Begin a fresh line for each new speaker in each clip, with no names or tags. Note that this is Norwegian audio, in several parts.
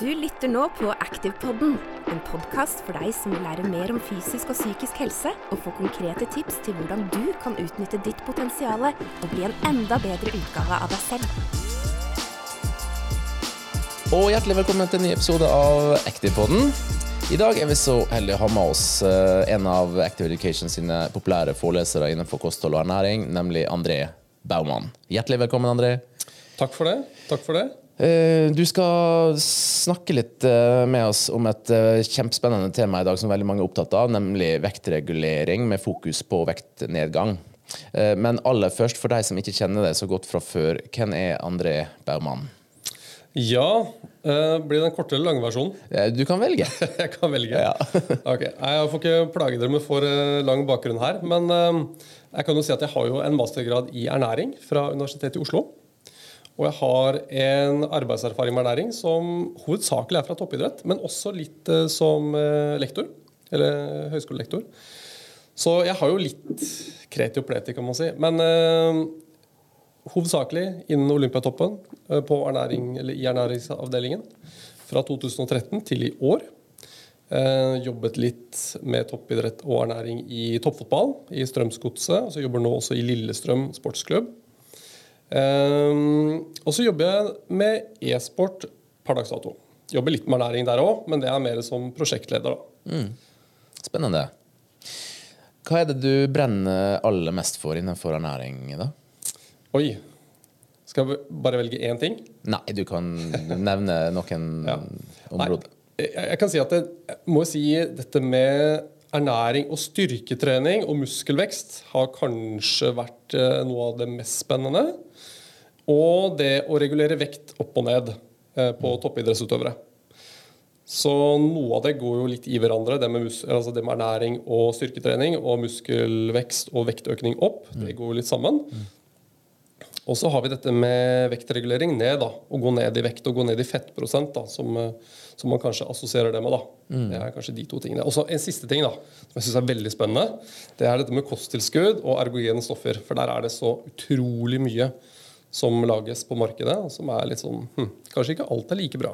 Du lytter nå på Aktivpodden, en podkast for deg som vil lære mer om fysisk og psykisk helse, og få konkrete tips til hvordan du kan utnytte ditt potensial og bli en enda bedre utgave av deg selv.
Og hjertelig velkommen til en ny episode av Activepodden. I dag er vi så heldige å ha med oss eh, en av Active Education sine populære forelesere innenfor kosthold og ernæring, nemlig André Baumann. Hjertelig velkommen, André.
Takk for det. Takk for det.
Eh, Du skal snakke litt eh, med oss om et eh, kjempespennende tema i dag som veldig mange er opptatt av, nemlig vektregulering med fokus på vektnedgang. Men aller først, for deg som ikke kjenner deg så godt fra før, hvem er André Baumann?
Ja, blir det en korte eller lang versjon?
Du kan velge.
Jeg kan velge.
Ja.
ok, Jeg får ikke plage dere med for lang bakgrunn her. Men jeg kan jo si at jeg har jo en mastergrad i ernæring fra Universitetet i Oslo. Og jeg har en arbeidserfaring med ernæring som hovedsakelig er fra toppidrett, men også litt eh, som eh, lektor. Eller høyskolelektor. Så jeg har jo litt kreti og pleti, kan man si. Men eh, hovedsakelig innen Olympiatoppen eh, på ernæring, eller i ernæringsavdelingen fra 2013 til i år. Eh, jobbet litt med toppidrett og ernæring i toppfotball i Strømsgodset. og Så jobber nå også i Lillestrøm sportsklubb. Eh, og så jobber jeg med e-sport per dags dato. Jobber litt med ernæring der òg, men det er mer som prosjektleder. da.
Spennende. Hva er det du brenner aller mest for innenfor ernæring? da?
Oi. Skal jeg bare velge én ting?
Nei, du kan nevne noen
Ja.
områder.
Nei, jeg, jeg kan si at jeg må si dette med ernæring og styrketrening og muskelvekst har kanskje vært eh, noe av det mest spennende. Og det å regulere vekt opp og ned eh, på toppidrettsutøvere. Så noe av det går jo litt i hverandre, det med, altså det med ernæring og styrketrening. Og muskelvekst og vektøkning opp. Det går jo litt sammen. Og så har vi dette med vektregulering ned. da, Å gå ned i vekt og gå ned i fettprosent, da, som, eh, som man kanskje assosierer det med. da. Det er kanskje de to tingene. Og så En siste ting da, som jeg synes er veldig spennende. Det er dette med kosttilskudd og ergogene stoffer. For der er det så utrolig mye som lages på markedet, som er litt sånn hm, Kanskje ikke alt er like bra.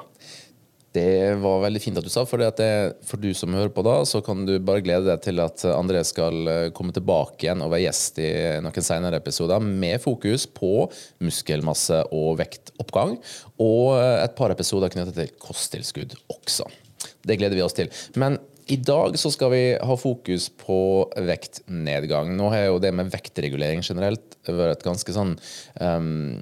Det var veldig fint at du sa, for, det for du som hører på da, så kan du bare glede deg til at André skal eh, komme tilbake igjen og være gjest i noen senere episoder med fokus på muskelmasse og vektoppgang, og eh, et par episoder knyttet til kosttilskudd også. Det gleder vi oss til. Men i dag så skal vi ha fokus på vektnedgang. Nå har jo det med vektregulering generelt vært et ganske sånn um,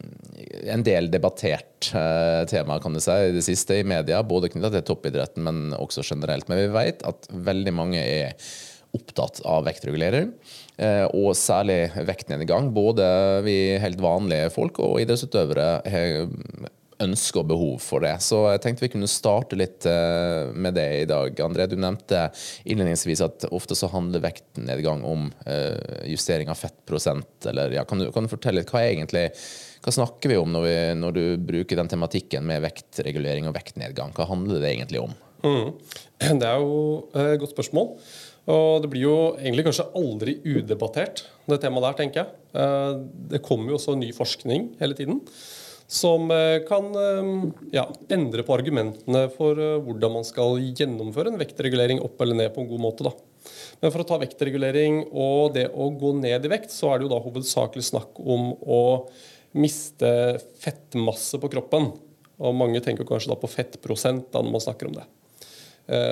en del debattert uh, tema kan du si, i det siste i media, både knyttet til toppidretten, men også generelt. Men vi vet at veldig mange er opptatt av vektregulering, eh, og særlig vektnedgang. Både vi helt vanlige folk og idrettsutøvere har ønske og behov for det. Så jeg tenkte vi kunne starte litt eh, med det i dag. André, du nevnte innledningsvis at ofte så handler vektnedgang om eh, justering av fettprosent. Eller, ja, kan, du, kan du fortelle litt, hva egentlig hva snakker vi om når, vi, når du bruker den tematikken med vektregulering og vektnedgang? Hva handler det egentlig om?
Mm. Det er jo et godt spørsmål. Og det blir jo egentlig kanskje aldri udebattert, det temaet der, tenker jeg. Eh, Det kommer jo også ny forskning hele tiden som eh, kan eh, ja, endre på argumentene for eh, hvordan man skal gjennomføre en vektregulering opp eller ned på en god måte. Da. Men for å ta vektregulering og det å gå ned i vekt, så er det jo da hovedsakelig snakk om å miste fettmasse på kroppen. Og mange tenker kanskje da på fettprosent da når man snakker om det.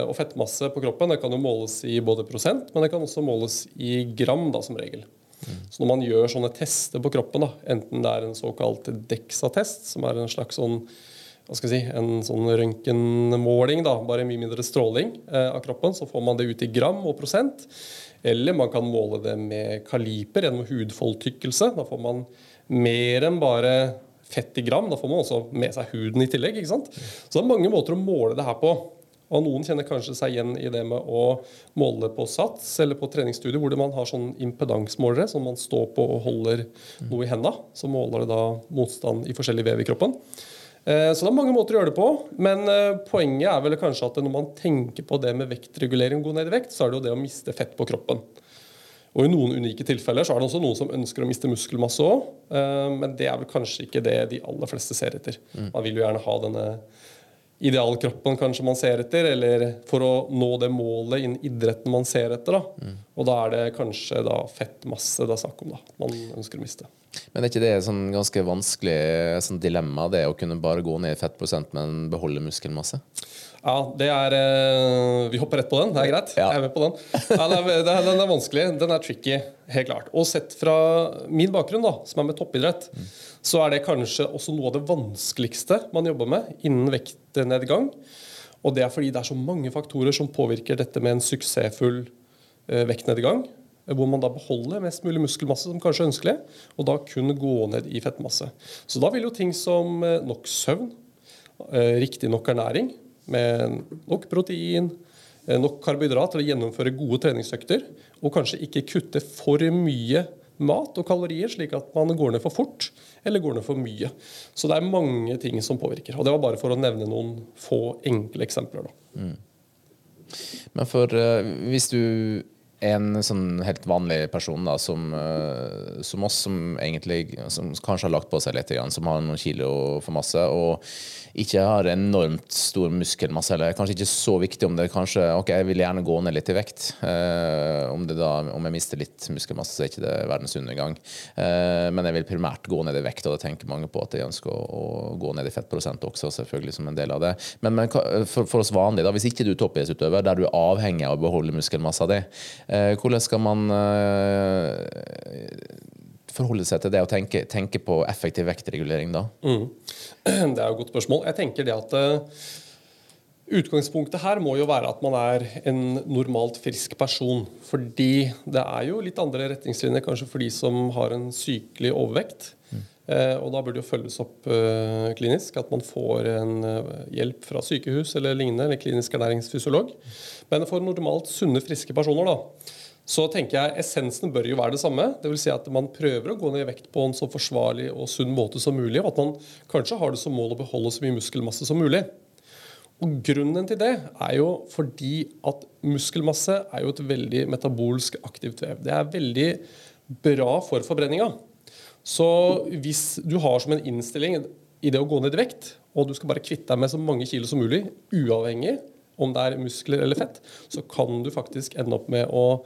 Og fettmasse på kroppen det kan jo måles i både prosent, men det kan også måles i gram da, som regel. Så når man gjør sånne tester på kroppen, da, enten det er en såkalt DEXA-test, som er en slags sånn hva skal jeg si, en sånn røntgenmåling, da, bare mye mindre stråling eh, av kroppen, så får man det ut i gram og prosent. Eller man kan måle det med kaliper gjennom hudfoldtykkelse. Da får man mer enn bare fett i gram. Da får man også med seg huden i tillegg. ikke sant? Så det er mange måter å måle det her på. Og Noen kjenner kanskje seg igjen i det med å måle på SATS eller på treningsstudio, hvor man har sånn impedansmålere som man står på og holder noe i henda. Så måler det da motstand i forskjellig vev i kroppen. Eh, Så det er mange måter å gjøre det på. Men eh, poenget er vel kanskje at når man tenker på det med vektregulering, gå ned i vekt, så er det jo det å miste fett på kroppen. Og I noen unike tilfeller så er det også noen som ønsker å miste muskelmasse òg. Men det er vel kanskje ikke det de aller fleste ser etter. Man vil jo gjerne ha denne idealkroppen kanskje man ser etter, eller for å nå det målet innen idretten man ser etter. Da. Mm. Og da er det kanskje da fettmasse det er snakk om da, man ønsker å miste.
Men er ikke det et sånn ganske vanskelig sånn dilemma, det å kunne bare gå ned i fettprosent, men beholde muskelmasse?
Ja, det er eh, Vi hopper rett på den. Det er greit. Ja. Jeg er med på den. Ja, den, er, er, den er vanskelig. Den er tricky, helt klart. Og sett fra min bakgrunn, da, som er med toppidrett, mm. så er det kanskje også noe av det vanskeligste man jobber med innen vektnedgang. Og det er fordi det er så mange faktorer som påvirker dette med en suksessfull eh, vektnedgang. Hvor man da beholder mest mulig muskelmasse som kanskje er ønskelig, og da kun gå ned i fettmasse. Så da vil jo ting som eh, nok søvn, eh, riktig nok ernæring, med nok protein, eh, nok karbohydrat til å gjennomføre gode treningsøkter, og kanskje ikke kutte for mye mat og kalorier, slik at man går ned for fort eller går ned for mye. Så det er mange ting som påvirker. Og det var bare for å nevne noen få enkle eksempler. Mm.
Men for uh, hvis du en sånn helt vanlig person da, som, uh, som oss, som egentlig som kanskje har lagt på seg litt, som har noen kilo for masse, og ikke har enormt stor muskelmasse, eller kanskje ikke så viktig om det kanskje Ok, jeg vil gjerne gå ned litt i vekt. Eh, om, da, om, jeg mister litt muskelmasse, så er ikke det verdens undergang. Eh, men jeg vil primært gå ned i vekt, og det tenker mange på at jeg ønsker å, å gå ned i fettprosent også, selvfølgelig som en del av det. Men, men for, for, oss vanlige, da, hvis ikke du er toppidrettsutøver, der du er avhengig av å beholde muskelmassa di, hvordan skal man forholde seg til det og tenke, tenke på effektiv vektregulering da? Mm.
Det er et godt spørsmål. Jeg tenker det at uh, Utgangspunktet her må jo være at man er en normalt frisk person. Fordi det er jo litt andre retningslinjer kanskje for de som har en sykelig overvekt. Mm. Uh, og da burde det jo følges opp uh, klinisk. At man får en hjelp fra sykehus eller lignende, eller klinisk ernæringsfysiolog. Men for normalt sunne, friske personer da, så tenker jeg essensen bør jo være det samme. Dvs. Si at man prøver å gå ned i vekt på en så forsvarlig og sunn måte som mulig. Og at man kanskje har det som mål å beholde så mye muskelmasse som mulig. Og Grunnen til det er jo fordi at muskelmasse er jo et veldig metabolsk aktivt vev. Det er veldig bra for forbrenninga. Så hvis du har som en innstilling i det å gå ned i vekt, og du skal bare kvitte deg med så mange kilo som mulig, uavhengig om det er muskler eller fett, så kan du faktisk ende opp med å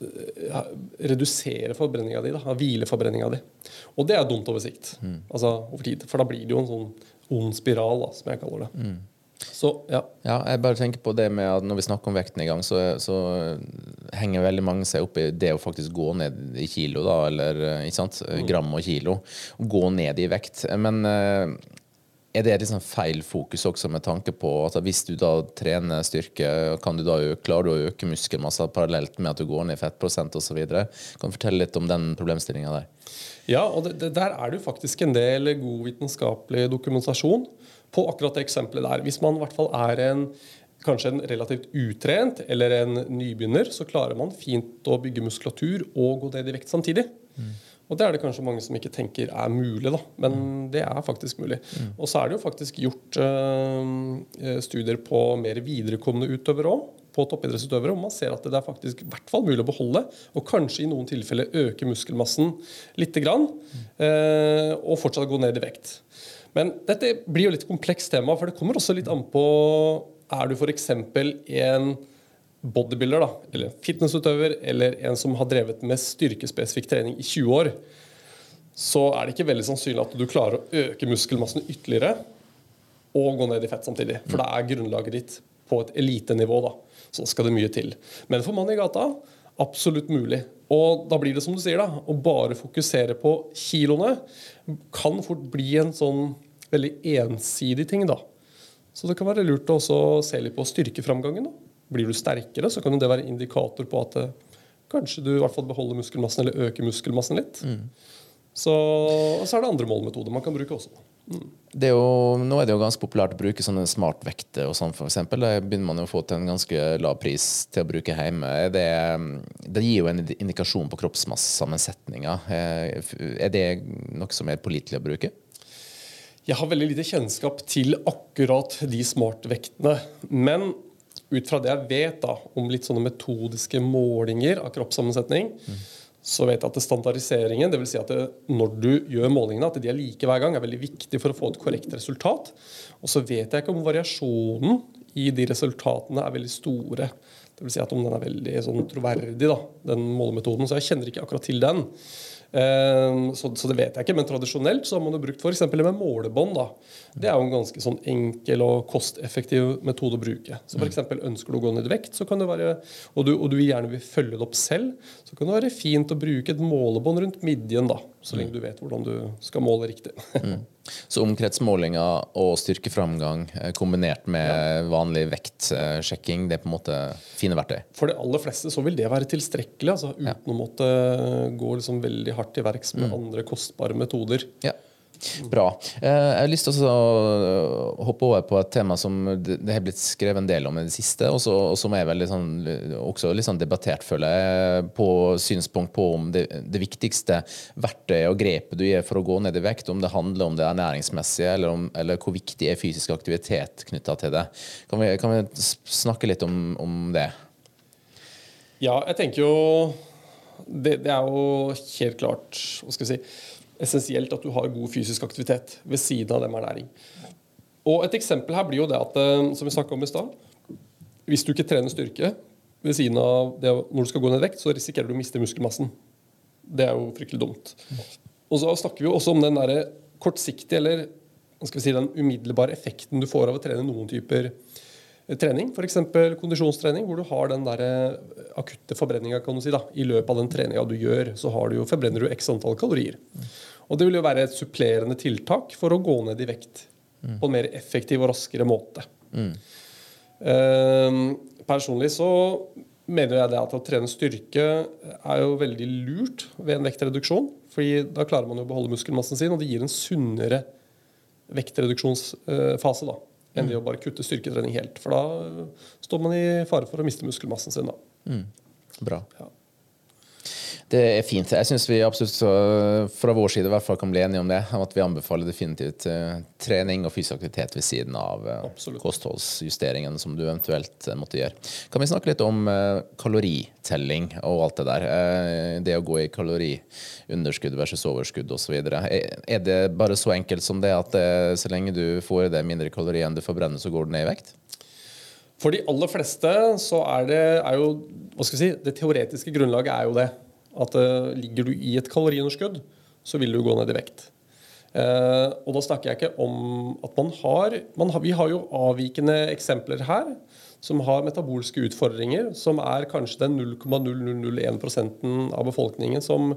ja, redusere forbrenninga di, da, hvileforbrenninga di. Og det er dumt over sikt. Mm. Altså over tid. For da blir det jo en sånn ond spiral, da, som jeg kaller det. Mm. Så, ja.
ja. Jeg bare tenker på det med at Når vi snakker om vekten i gang, så, så henger veldig mange seg opp i det å faktisk gå ned i kilo, da, eller ikke sant? Mm. gram og kilo. Gå ned i vekt. Men uh, er det liksom feil fokus også med tanke på at hvis du da trener styrke, kan du da klarer du å øke muskelmasse parallelt med at du går ned i fettprosent osv.? Kan du fortelle litt om den problemstillinga der?
Ja, og det, det, der er det jo faktisk en del god vitenskapelig dokumentasjon på akkurat det eksempelet der. Hvis man i hvert fall er en kanskje en relativt utrent eller en nybegynner, så klarer man fint å bygge muskulatur og gå ned i vekt samtidig. Mm. Og det er det kanskje mange som ikke tenker er mulig, da. Men mm. det er faktisk mulig. Mm. Og så er det jo faktisk gjort øh, studier på mer viderekomne utøvere òg. På toppidrettsutøvere, og man ser at det er faktisk i hvert fall mulig å beholde, og kanskje i noen tilfeller øke muskelmassen litt, grann, øh, og fortsatt gå ned i vekt. Men dette blir jo litt komplekst tema, for det kommer også litt an på Er du f.eks. en bodybuilder, da, eller fitnessutøver, eller en som har drevet med styrkespesifikk trening i 20 år, så er det ikke veldig sannsynlig at du klarer å øke muskelmassen ytterligere og gå ned i fett samtidig. For da er grunnlaget ditt på et elitenivå. da. Så skal det mye til. Men for mann i gata absolutt mulig. Og da blir det som du sier, da, å bare fokusere på kiloene kan fort bli en sånn veldig ensidig ting. da. Så det kan være lurt å se litt på styrkeframgangen. da. Blir du sterkere, så kan det være indikator på at eh, kanskje du i hvert fall beholder muskelmassen eller øker muskelmassen litt. Mm. Så, og så er det andre målmetoder man kan bruke også. Mm.
Det er jo, nå er det jo ganske populært å bruke sånne smartvekter og sånn, f.eks. Da begynner man jo å få til en ganske lav pris til å bruke hjemme. Det, det gir jo en indikasjon på kroppsmassesammensetninga. Eh, er det noe som er pålitelig å bruke?
Jeg har veldig lite kjennskap til akkurat de smartvektene. Men ut fra det jeg vet da, om litt sånne metodiske målinger av kroppssammensetning, mm. så vet jeg at standardiseringen, dvs. Si at det, når du gjør målingene, at de er like hver gang, er veldig viktig for å få et korrekt resultat. Og så vet jeg ikke om variasjonen i de resultatene er veldig store. Dvs. Si at om den er veldig sånn, troverdig, da, den målemetoden. Så jeg kjenner ikke akkurat til den. Ehm, så, så, det vet jeg ikke, men tradisjonelt så har man jo brukt f.eks. med målebånd. da. Det er jo en ganske sånn enkel og kosteffektiv metode å bruke. Så f.eks. ønsker du å gå ned i vekt, så kan det være, og du, og du gjerne vil følge det opp selv, så kan det være fint å bruke et målebånd rundt midjen, da, så lenge du vet hvordan du skal måle riktig.
Mm. Så omkretsmålinger og styrkeframgang eh, kombinert med vanlig vektsjekking, det er på en måte fine verktøy?
For de aller fleste så vil det være tilstrekkelig, altså, uten ja. å måtte gå liksom veldig hardt til verks med mm. andre kostbare metoder.
Ja. Bra. Eh, jeg har lyst til å hoppe over på et tema som det har blitt skrevet en del om i det siste, og som er veldig sånn, også litt sånn debattert, føler jeg, på synspunkt på om det, det, viktigste verktøyet og grepet du gjør for å gå ned i vekt, om det handler om det ernæringsmessige, eller, eller hvor viktig er fysisk aktivitet knytta til det. Kan vi, kan vi, snakke litt om, om det?
Ja, jeg tenker jo det, det er jo helt klart Hva skal vi si essensielt at du har god fysisk aktivitet ved siden av det med ernæring. Og Et eksempel her blir jo det at eh, som vi om i sted, hvis du ikke trener styrke ved siden av det når du skal gå ned vekt, så risikerer du å miste muskelmassen. Det er jo fryktelig dumt. Og så snakker vi jo også om den der kortsiktige eller skal vi si, den umiddelbare effekten du får av å trene noen typer trening. F.eks. kondisjonstrening, hvor du har den der eh, akutte forbrenninga si, i løpet av den treninga du gjør. Så du, forbrenner du x antall kalorier. Og det vil jo være et supplerende tiltak for å gå ned i vekt mm. på en mer effektiv og raskere måte. Mm. Uh, personlig så mener jeg det at å trene styrke er jo veldig lurt ved en vektreduksjon. fordi da klarer man jo å beholde muskelmassen sin, og det gir en sunnere vektreduksjonsfase da, enn ved å bare kutte styrketrening helt. For da står man i fare for å miste muskelmassen sin. da. Mm.
Bra. Ja. Det er fint. Jeg syns vi absolutt fra vår side i hvert fall kan bli enige om det. Om at vi anbefaler definitivt uh, trening og fysisk aktivitet ved siden av uh, kostholdsjusteringen som du eventuelt uh, måtte gjøre. Kan vi snakke litt om kaloritelling og alt det der? det å gå i kaloriunderskudd versus overskudd osv. Er, er det bare så enkelt som det at så lenge du får i deg mindre kalorier enn du forbrenner, så går du ned i vekt?
For de aller fleste så er det er jo, hva skal vi si, Det teoretiske grunnlaget er jo det. At uh, ligger du i et kaloriunderskudd, så vil du gå ned i vekt. Uh, og da snakker jeg ikke om at man har, man har, Vi har jo avvikende eksempler her som har metabolske utfordringer, som er kanskje den 0,0001% av befolkningen som,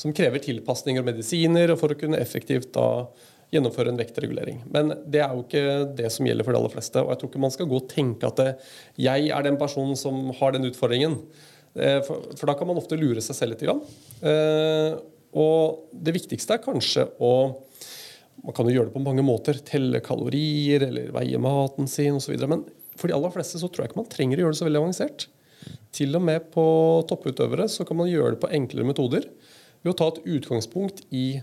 som, krever tilpasninger og medisiner for å kunne effektivt da gjennomføre en vektregulering. Men det er jo ikke det som gjelder for de aller fleste. Og jeg tror ikke man skal gå og tenke at det, jeg er den personen som har den utfordringen. Eh, for, da kan man ofte lure seg selv litt. Grann. Eh, og det viktigste er kanskje å Man kan jo gjøre det på mange måter. Telle kalorier eller veie maten sin osv. Men for de aller fleste så tror jeg ikke man trenger å gjøre det så veldig avansert. Til og med på topputøvere så kan man gjøre det på enklere metoder ved å ta et utgangspunkt i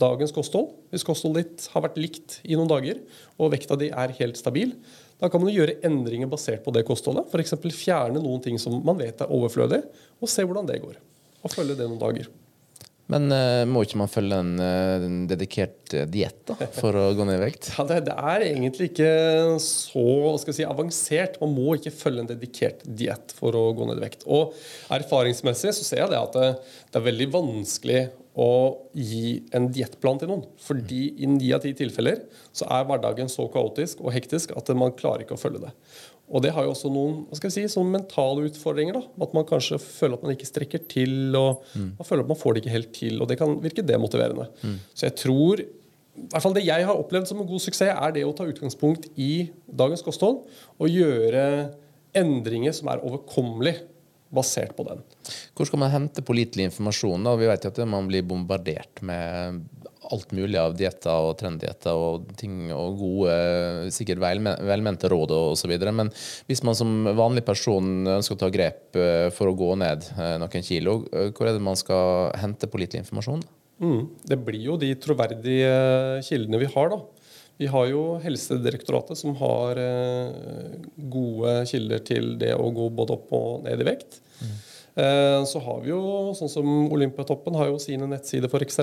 dagens kosthold. Hvis kostholdet ditt har vært likt i noen dager, og vekta di er helt stabil, da kan man gjøre endringer basert på det kostholdet. F.eks. fjerne noen ting som man vet er overflødig, og se hvordan det går. Og følge det noen dager.
Men uh, må ikke man følge en, uh, dedikert uh, diett for å gå ned i vekt?
Ja, det, det, er egentlig ikke så si, avansert. Man må ikke følge en dedikert diett for å gå ned i vekt. Og erfaringsmessig så ser jeg det at det, det er veldig vanskelig å gi en diettplan til noen. Fordi i ni av ti tilfeller så er hverdagen så kaotisk og hektisk at man klarer ikke å følge det. Og det har jo også noen hva skal jeg si, sånne mentale utfordringer. da, At man kanskje føler at man ikke strekker til, og mm. man føler at man får det ikke helt til. Og det kan virke demotiverende. Mm. Så jeg tror i hvert fall Det jeg har opplevd som en god suksess, er det å ta utgangspunkt i dagens kosthold og gjøre endringer som er overkommelige basert på den.
Hvor skal man hente pålitelig informasjon? da? Vi vet jo at man blir bombardert med alt mulig av dietter og trenddietter og ting og gode, sikkert velmente råd osv. Men hvis man som vanlig person ønsker å ta grep eh, for å gå ned eh, noen kilo, eh, hvor er det man skal hente pålitelig informasjon?
Mm, det blir jo de troverdige kildene vi har, da. Vi har jo Helsedirektoratet som har eh, gode kilder til det å gå både opp og ned i vekt. Mm. Eh, så har vi jo, sånn som Olympiatoppen har jo sine nettsider, f.eks.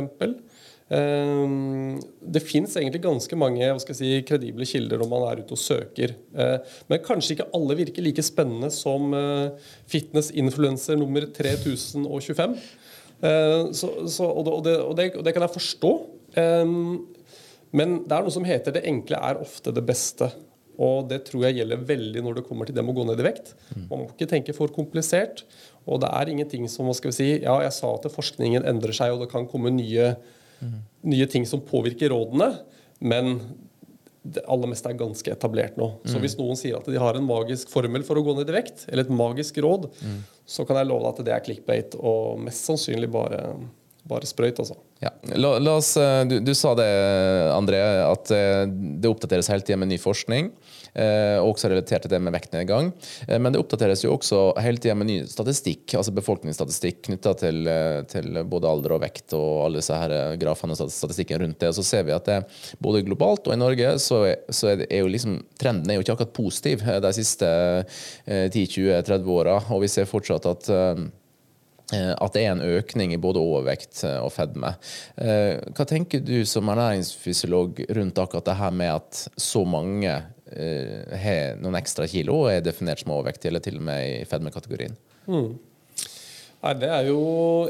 Det fins egentlig ganske mange hva skal jeg si, kredible kilder når man er ute og søker. Men kanskje ikke alle virker like spennende som fitness-influencer nummer 3025. Så, så, og, det, og, det, og det kan jeg forstå. Men det er noe som heter 'det enkle er ofte det beste'. Og det tror jeg gjelder veldig når det kommer til det med å gå ned i vekt. Man må ikke tenke for komplisert. Og det er ingenting som hva skal vi si, Ja, jeg sa at forskningen endrer seg, og det kan komme nye, mm. nye ting som påvirker rådene. Men det aller meste er ganske etablert nå. Så hvis noen sier at de har en magisk formel for å gå ned i vekt, eller et magisk råd, mm. så kan jeg love deg at det er clickbait og mest sannsynlig bare bare sprøyt, altså.
Ja. La, la oss, eh, du, du, sa det, André, at eh, det oppdateres hele tida med ny forskning. Eh, også relatert til det med vektnedgang. Eh, men det oppdateres jo også hele tida med ny statistikk, altså befolkningsstatistikk knytta til, til, både alder og vekt og alle disse her grafene og statistikken rundt det. Og så ser vi at det, både globalt og i Norge så er, så er, jo liksom, trenden er jo ikke akkurat positiv de siste eh, 10-20-30 åra, og vi ser fortsatt at Eh, at det er en økning i både overvekt eh, og fedme. Eh, hva tenker du som ernæringsfysiolog rundt akkurat det her med at så mange har noen ekstra kilo og er definert som overvektige, eller til og med i fedmekategorien? Mm.
Nei, det er jo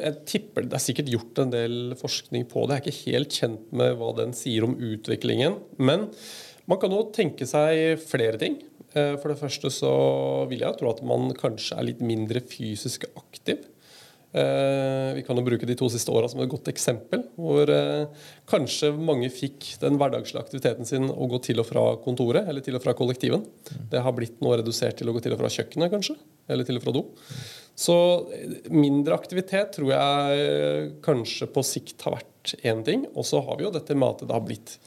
Jeg tipper det er sikkert gjort en del forskning på det. Jeg er ikke helt kjent med hva den sier om utviklingen. Men man kan jo tenke seg flere ting. For det første så vil jeg tro at man kanskje er litt mindre fysisk aktiv. Eh, vi kan jo bruke de to siste åra som et godt eksempel, hvor eh, kanskje mange fikk den hverdagslige aktiviteten sin å gå til og fra kontoret eller til og fra kollektiven. Det har blitt noe redusert til å gå til og fra kjøkkenet, kanskje, eller til og fra do. Så eh, mindre aktivitet tror jeg kanskje på sikt har vært én ting. Og så har vi jo dette at det har blitt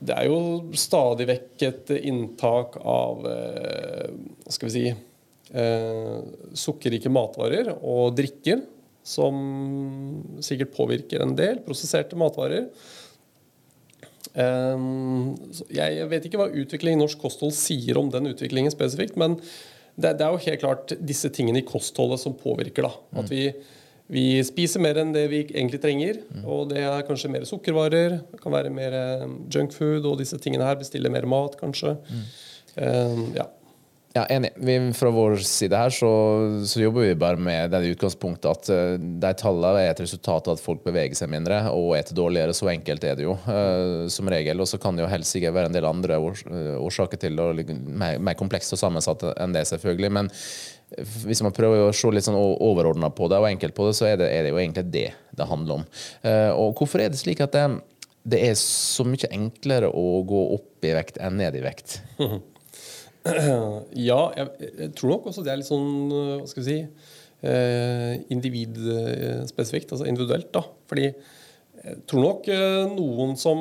Det er jo stadig vekk et inntak av skal vi si eh, sukkerrike matvarer og drikker, som sikkert påvirker en del. Prosesserte matvarer. Eh, jeg vet ikke hva utvikling i norsk kosthold sier om den utviklingen spesifikt, men det, det, er jo helt klart disse tingene i kostholdet som påvirker. da, At vi, vi spiser mer enn det vi egentlig trenger. Og det er kanskje mer sukkervarer, det kan være mer eh, junkfood og disse tingene her. Bestille mer mat, kanskje. Mm. Uh, ja.
Ja, enig. Vi, fra vår side her så, så, jobber vi bare med det utgangspunktet at uh, de tallene er et resultat av at folk beveger seg mindre og spiser dårligere. Så enkelt er det jo, uh, som regel. Og så kan det jo helst ikke være en del andre års uh, årsaker til det, mer, mer komplekst og sammensatt enn det, selvfølgelig. Men hvis man prøver å se litt sånn overordna på det og enkelt på det, så er det, er det, jo egentlig det det handler om. og hvorfor er det slik at det, det er så mye enklere å gå opp i vekt enn ned i vekt?
Ja, jeg, jeg, tror nok også det er litt sånn Hva skal vi si eh, Individspesifikt, altså individuelt. da, fordi jeg tror nok eh, noen som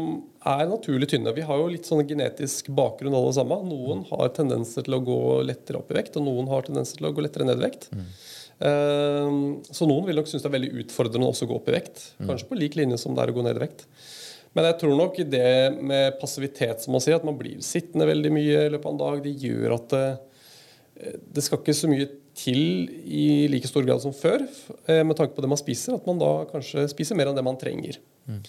er naturlig tynne Vi har jo litt sånn genetisk bakgrunn alle sammen. Noen har tendenser til å gå lettere opp i vekt, og noen har tendenser til å gå lettere ned i vekt. Mm. Eh, så noen vil nok synes det er veldig utfordrende også å gå opp i vekt. Mm. Kanskje på lik linje som det er å gå ned i vekt. Men jeg tror nok det med passivitet, som man sier, at man blir sittende veldig mye i løpet av en dag, det gjør at det, eh, det skal ikke så mye til i like stor grad som før, eh, med tanke på det man spiser, at man da kanskje spiser mer enn det man trenger. Mm.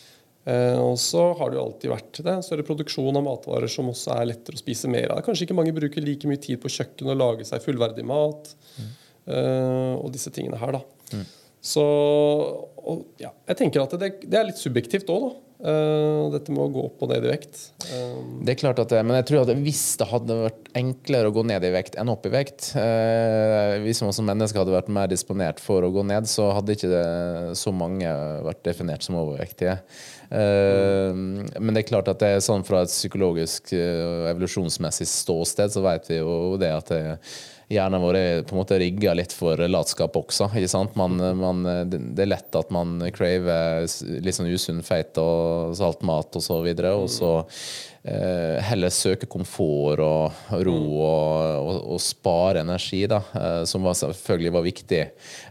Eh, og så har det jo alltid vært det, større produksjon av matvarer som også er lettere å spise mer av. Kanskje ikke mange bruker like mye tid på kjøkkenet og lage seg fullverdig mat. Mm. Og disse tingene her, da. Mm. Så og, ja, jeg tenker at det, det er litt subjektivt òg, da. Uh, dette med å gå opp og ned i vekt.
Um, det er klart at det, Men jeg tror at hvis det hadde vært enklere å gå ned i vekt enn opp i vekt uh, Hvis man som menneske hadde vært mer disponert for å gå ned, så hadde ikke så mange vært definert som overvektige. Mm. Men det er klart at det er sånn fra et psykologisk og evolusjonsmessig ståsted, så vet vi jo det at det hjernen vår er på en måte rigga litt for latskap også. ikke sant? Man, man, det er lett at man craver litt sånn usunn, feit og salt mat og så videre, og så eh, heller søke komfort og ro mm. og, og, og spare energi, da, eh, som var, selvfølgelig var viktig.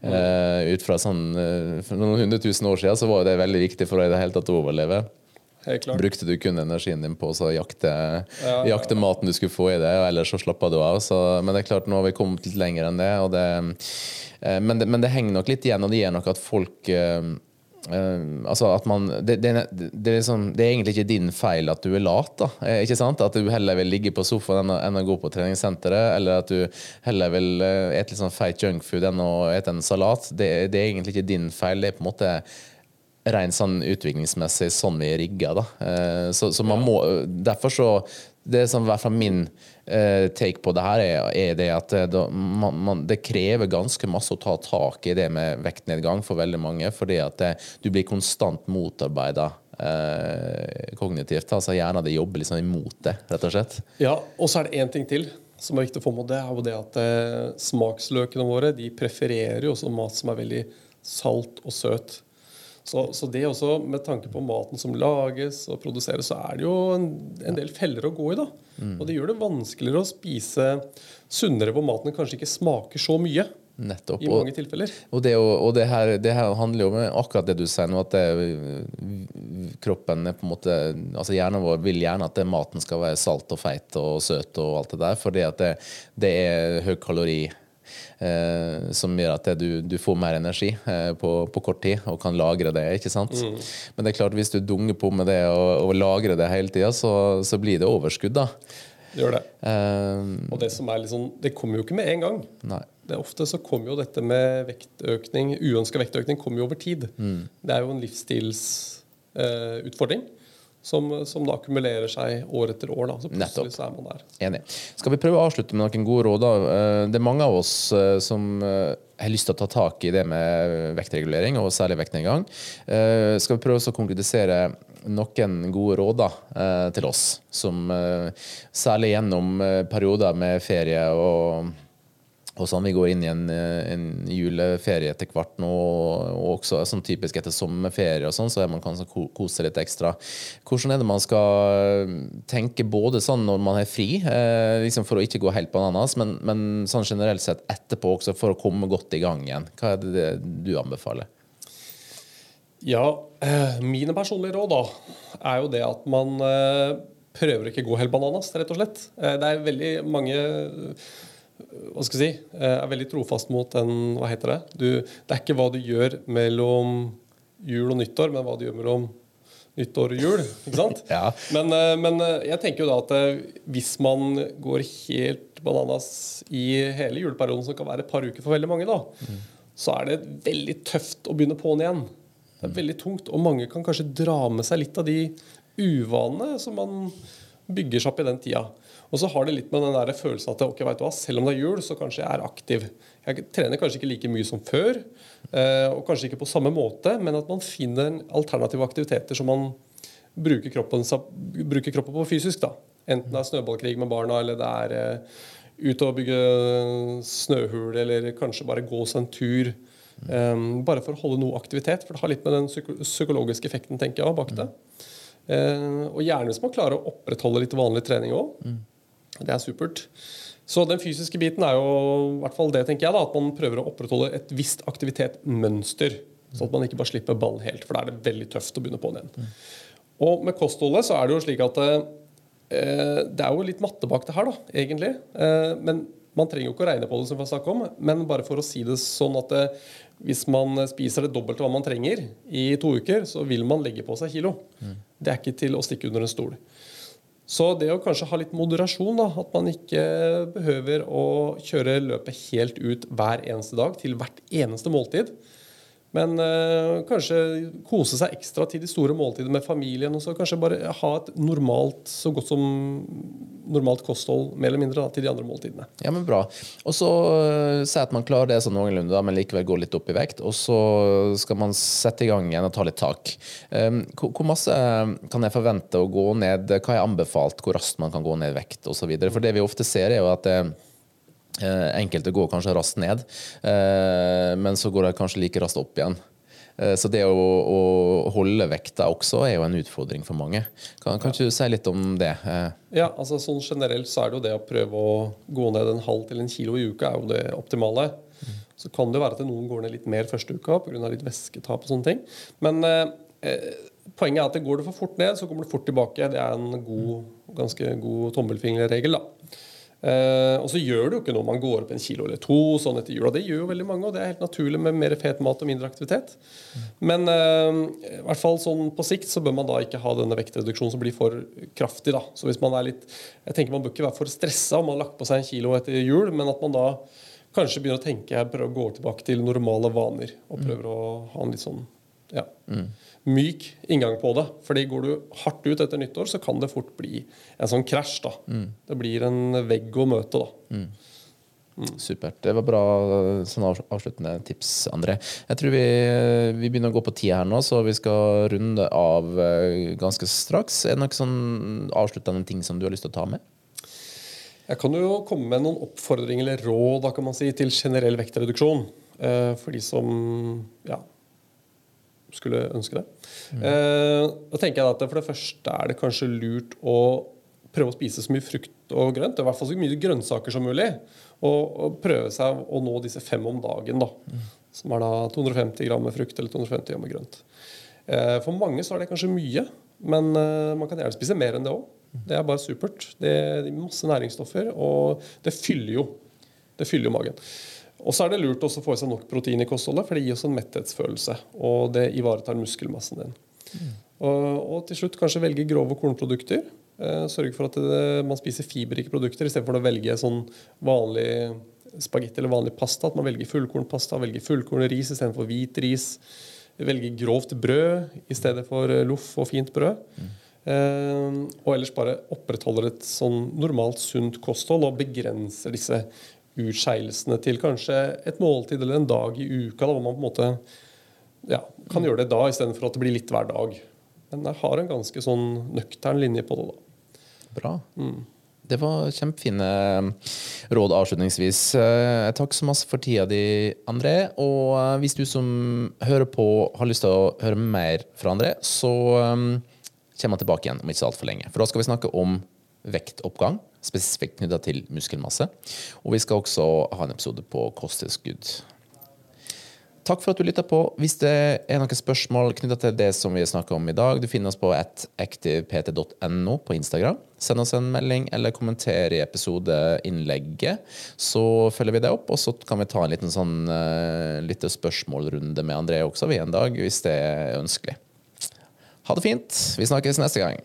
Eh, ut fra sånn, For noen hundre tusen år siden så var det veldig viktig for å i det hele tatt overleve. Brukte du kun energien din på å jakte, jakte maten du skulle få i det, og ellers så slappa du av. Så, men det er klart, nå har vi kommet litt lenger enn det. det eh, men, det men det henger nok litt igjen, og det gjør nok at folk eh, Uh, altså at man det, det, det, er liksom, det, er egentlig ikke din feil at du er lat. da, eh, ikke sant? At du heller vil ligge på sofaen enn enn å gå på treningssenteret. Eller at du heller vil uh, ete litt sånn feit junkfood enn å ete en salat. Det, er egentlig ikke din feil. Det er på en måte rent sånn utviklingsmessig sånn vi er rigga. Da. Uh, så, så, man må Derfor så Det som i hvert fall min uh, take på det her, er, er det at eh, det, man, man, det, krever ganske masse å ta tak i det med vektnedgang for veldig mange. Fordi at det, du blir konstant motarbeida uh, kognitivt. altså Hjernen din jobber liksom imot det, rett og slett.
Ja, og så er det én ting til som er viktig å få med. Det er jo det at eh, smaksløkene våre de prefererer jo også mat som er veldig salt og søt. Så, så, det også, med tanke på maten som lages og produseres, så er det jo en, en del feller å gå i. da. Mm. Og det gjør det vanskeligere å spise sunnere hvor maten kanskje ikke smaker så mye.
Nettopp.
I mange tilfeller.
Og, det, og det, her, det, her, handler jo om akkurat det du sier nå, at det, kroppen er på en måte altså Hjernen vår vil gjerne at maten skal være salt og feit og søt og alt det der, fordi at det, det er høy kalori som gjør at du, du, får mer energi eh, på, på, kort tid og kan lagre det. ikke sant? Mm. Men det er klart hvis du dunger på med det og, og lagrer det hele tida, så, så, blir det overskudd. da.
Det gjør det. Um, og det som er liksom, det kommer jo ikke med en gang.
Nei.
Det er ofte så kommer jo dette med vektøkning, uønska vektøkning kommer jo over tid. Mm. Det er jo en livsstilsutfordring. Uh, som, som, da akkumulerer seg år etter år. Da. Så plutselig så er man der.
Enig. Skal vi prøve å avslutte med noen gode råd? Da? Eh, det er mange av oss eh, som eh, har lyst til å ta tak i det med vektregulering, og særlig vektnedgang. Skal vi prøve å konkretisere noen gode råd da, til oss, som særlig gjennom perioder med ferie og og sånn, Vi går inn i en, en juleferie etter hvert nå, og også sånn typisk etter sommerferie, og sånn, så er man kan kose litt ekstra. Hvordan er det man skal eh, tenke både sånn når man er fri, eh, liksom for å ikke gå helt bananas, men, men sånn generelt sett etterpå også for å komme godt i gang igjen? Hva er det du anbefaler?
Ja, eh, mine personlige råd da, er jo det at man eh, prøver ikke å gå helt bananas, rett og slett. Eh, det er veldig mange hva skal jeg si, eh, er veldig trofast mot den Hva heter det? Du, det er ikke hva du gjør mellom jul og nyttår, men hva du gjør mellom nyttår og jul. ikke sant?
ja.
men, eh, men, eh, jeg tenker jo da at hvis man går helt bananas i hele juleperioden, som kan være et par uker for veldig mange, da, mm. så er det veldig tøft å begynne på'n igjen. Det er veldig tungt, og mange kan kanskje dra med seg litt av de uvanene som man bygger seg opp i den tida. Og så har det litt med den der følelsen at ok, du hva, selv om det er jul, så kanskje jeg er aktiv. Jeg trener kanskje ikke like mye som før, eh, og kanskje ikke på samme måte, men at man finner alternative aktiviteter som man bruker kroppen, bruker kroppen på fysisk. da. Enten det er snøballkrig med barna, eller det er uh, ut og bygge snøhul, eller kanskje bare gå seg en tur. Bare for å holde noe aktivitet. For det har litt med den psykologiske effekten tenker jeg, bak det. Uh, og gjerne hvis man klarer å opprettholde litt vanlig trening òg. Mm. Det er supert. Så den fysiske biten er jo i hvert fall det, tenker jeg, da, at man prøver å opprettholde et visst aktivitetsmønster. Sånn at man ikke bare slipper ballen helt, for da er det veldig tøft å begynne på den igjen. Og med kostholdet så er det jo slik at eh, det er jo litt matte bak det her, da, egentlig. Eh, men man trenger jo ikke å regne på det, som vi har snakket om, men bare for å si det sånn at det, hvis man spiser det dobbelte hva man trenger i to uker, så vil man legge på seg kilo. Mm. Det er ikke til å stikke under en stol. Så det å kanskje ha litt moderasjon, da, at man ikke behøver å kjøre løpet helt ut hver eneste dag til hvert eneste måltid, men øh, kanskje kose seg ekstra til de store måltidene med familien. Og så kanskje bare ha et normalt, så godt som normalt kosthold mer eller mindre da, til de andre måltidene.
Ja, men Bra. Og så øh, si at man klarer det sånn noenlunde, men likevel går litt opp i vekt. Og så skal man sette i gang igjen og ta litt tak. Um, hvor, hvor, masse kan jeg forvente å gå ned? Hva er anbefalt? Hvor raskt man kan gå ned i vekt osv.? For det vi ofte ser, er jo at Eh, enkelte går kanskje raskt ned, eh, men så går de kanskje like raskt opp igjen. Eh, så det å, å, holde vekta også er jo en utfordring for mange. Kan, kan ikke du si litt om det?
Ja, altså sånn Generelt så er det jo det å prøve å gå ned en halv til en kilo i uka er jo det optimale. Så kan det være at noen går ned litt mer første uka pga. litt væsketap og sånne ting. Men eh, poenget er at det går det for fort ned, så kommer det fort tilbake. Det er en god, ganske god tommelfingerregel. da. Eh, og så gjør det jo ikke noe om man går opp en kilo eller to sånn etter jul. Og Det gjør jo veldig mange, og det er helt naturlig med mer fet mat og mindre aktivitet. Men eh, i hvert fall sånn på sikt så bør man da ikke ha denne vektreduksjonen som blir for kraftig. da. Så hvis man er litt, jeg tenker Man bør ikke være for stressa om man har lagt på seg en kilo etter jul, men at man da kanskje begynner å tenke jeg prøver å gå tilbake til normale vaner og prøver å ha en litt sånn ja, myk inngang på det. Fordi går du hardt ut etter nyttår, så kan det fort bli en sånn krasj. da. Det blir en vegg å møte. da.
Supert. Det var bra sånn avsluttende tips, André. Jeg tror vi, vi begynner å gå på tida her nå, så vi skal runde av eh, ganske straks. Er det noen sånn avsluttende ting som du har lyst til å ta med?
Jeg kan jo komme med noen oppfordringer eller råd da kan man si, til generell vektreduksjon. Eh, for de som ja, skulle ønske det. Eh, da tenker jeg at For det første er det kanskje lurt å prøve å spise så mye frukt og grønt. I hvert fall så mye grønnsaker som mulig. Og, og prøve seg å nå disse fem om dagen. da, Som er da 250 gram med frukt eller 250 gram med grønt. Eh, for mange så er det kanskje mye, men eh, man kan gjerne spise mer enn det òg. Det er bare supert. Det er masse næringsstoffer, og det fyller jo. Det fyller jo magen. Og så er det lurt også å få i seg nok protein i kostholdet, for det gir oss en metthetsfølelse. Og det ivaretar muskelmassen din. Og, og til slutt kanskje velge grove kornprodukter. Eh, sørge for at det, man spiser fiberrike produkter istedenfor å velge sånn vanlig spagetti eller vanlig pasta. At man velger fullkornpasta, velger fullkornris istedenfor hvit ris. Velger grovt brød i stedet for eh, loff og fint brød. Eh, og ellers bare opprettholder et sånn normalt sunt kosthold og begrenser disse utskeielsene til kanskje et måltid eller en dag i uka, da, hvor man på en måte ja, kan gjøre det da istedenfor at det blir litt hver dag. Men jeg har en ganske sånn nøktern linje på det. da.
Bra. Det var kjempefine råd avslutningsvis. Eh, Takk så masse for tida di, André. Og eh, hvis du som hører på, har lyst til å høre mer fra André, så kommer han tilbake igjen om ikke så altfor lenge. For da skal vi snakke om vektoppgang, spesifikt knytta til muskelmasse. Og vi skal også ha en episode på kosttilskudd. Takk for at du lytta på. Hvis det er noen spørsmål knytta til det som vi snakker om i dag, du finner oss på activept.no på Instagram. Send oss en melding eller kommenter i episodeinnlegget, så følger vi det opp. Og så kan vi ta en liten sånn uh, lite spørsmålrunde med André også vi en dag, hvis det er ønskelig. Ha det fint. Vi snakkes neste gang.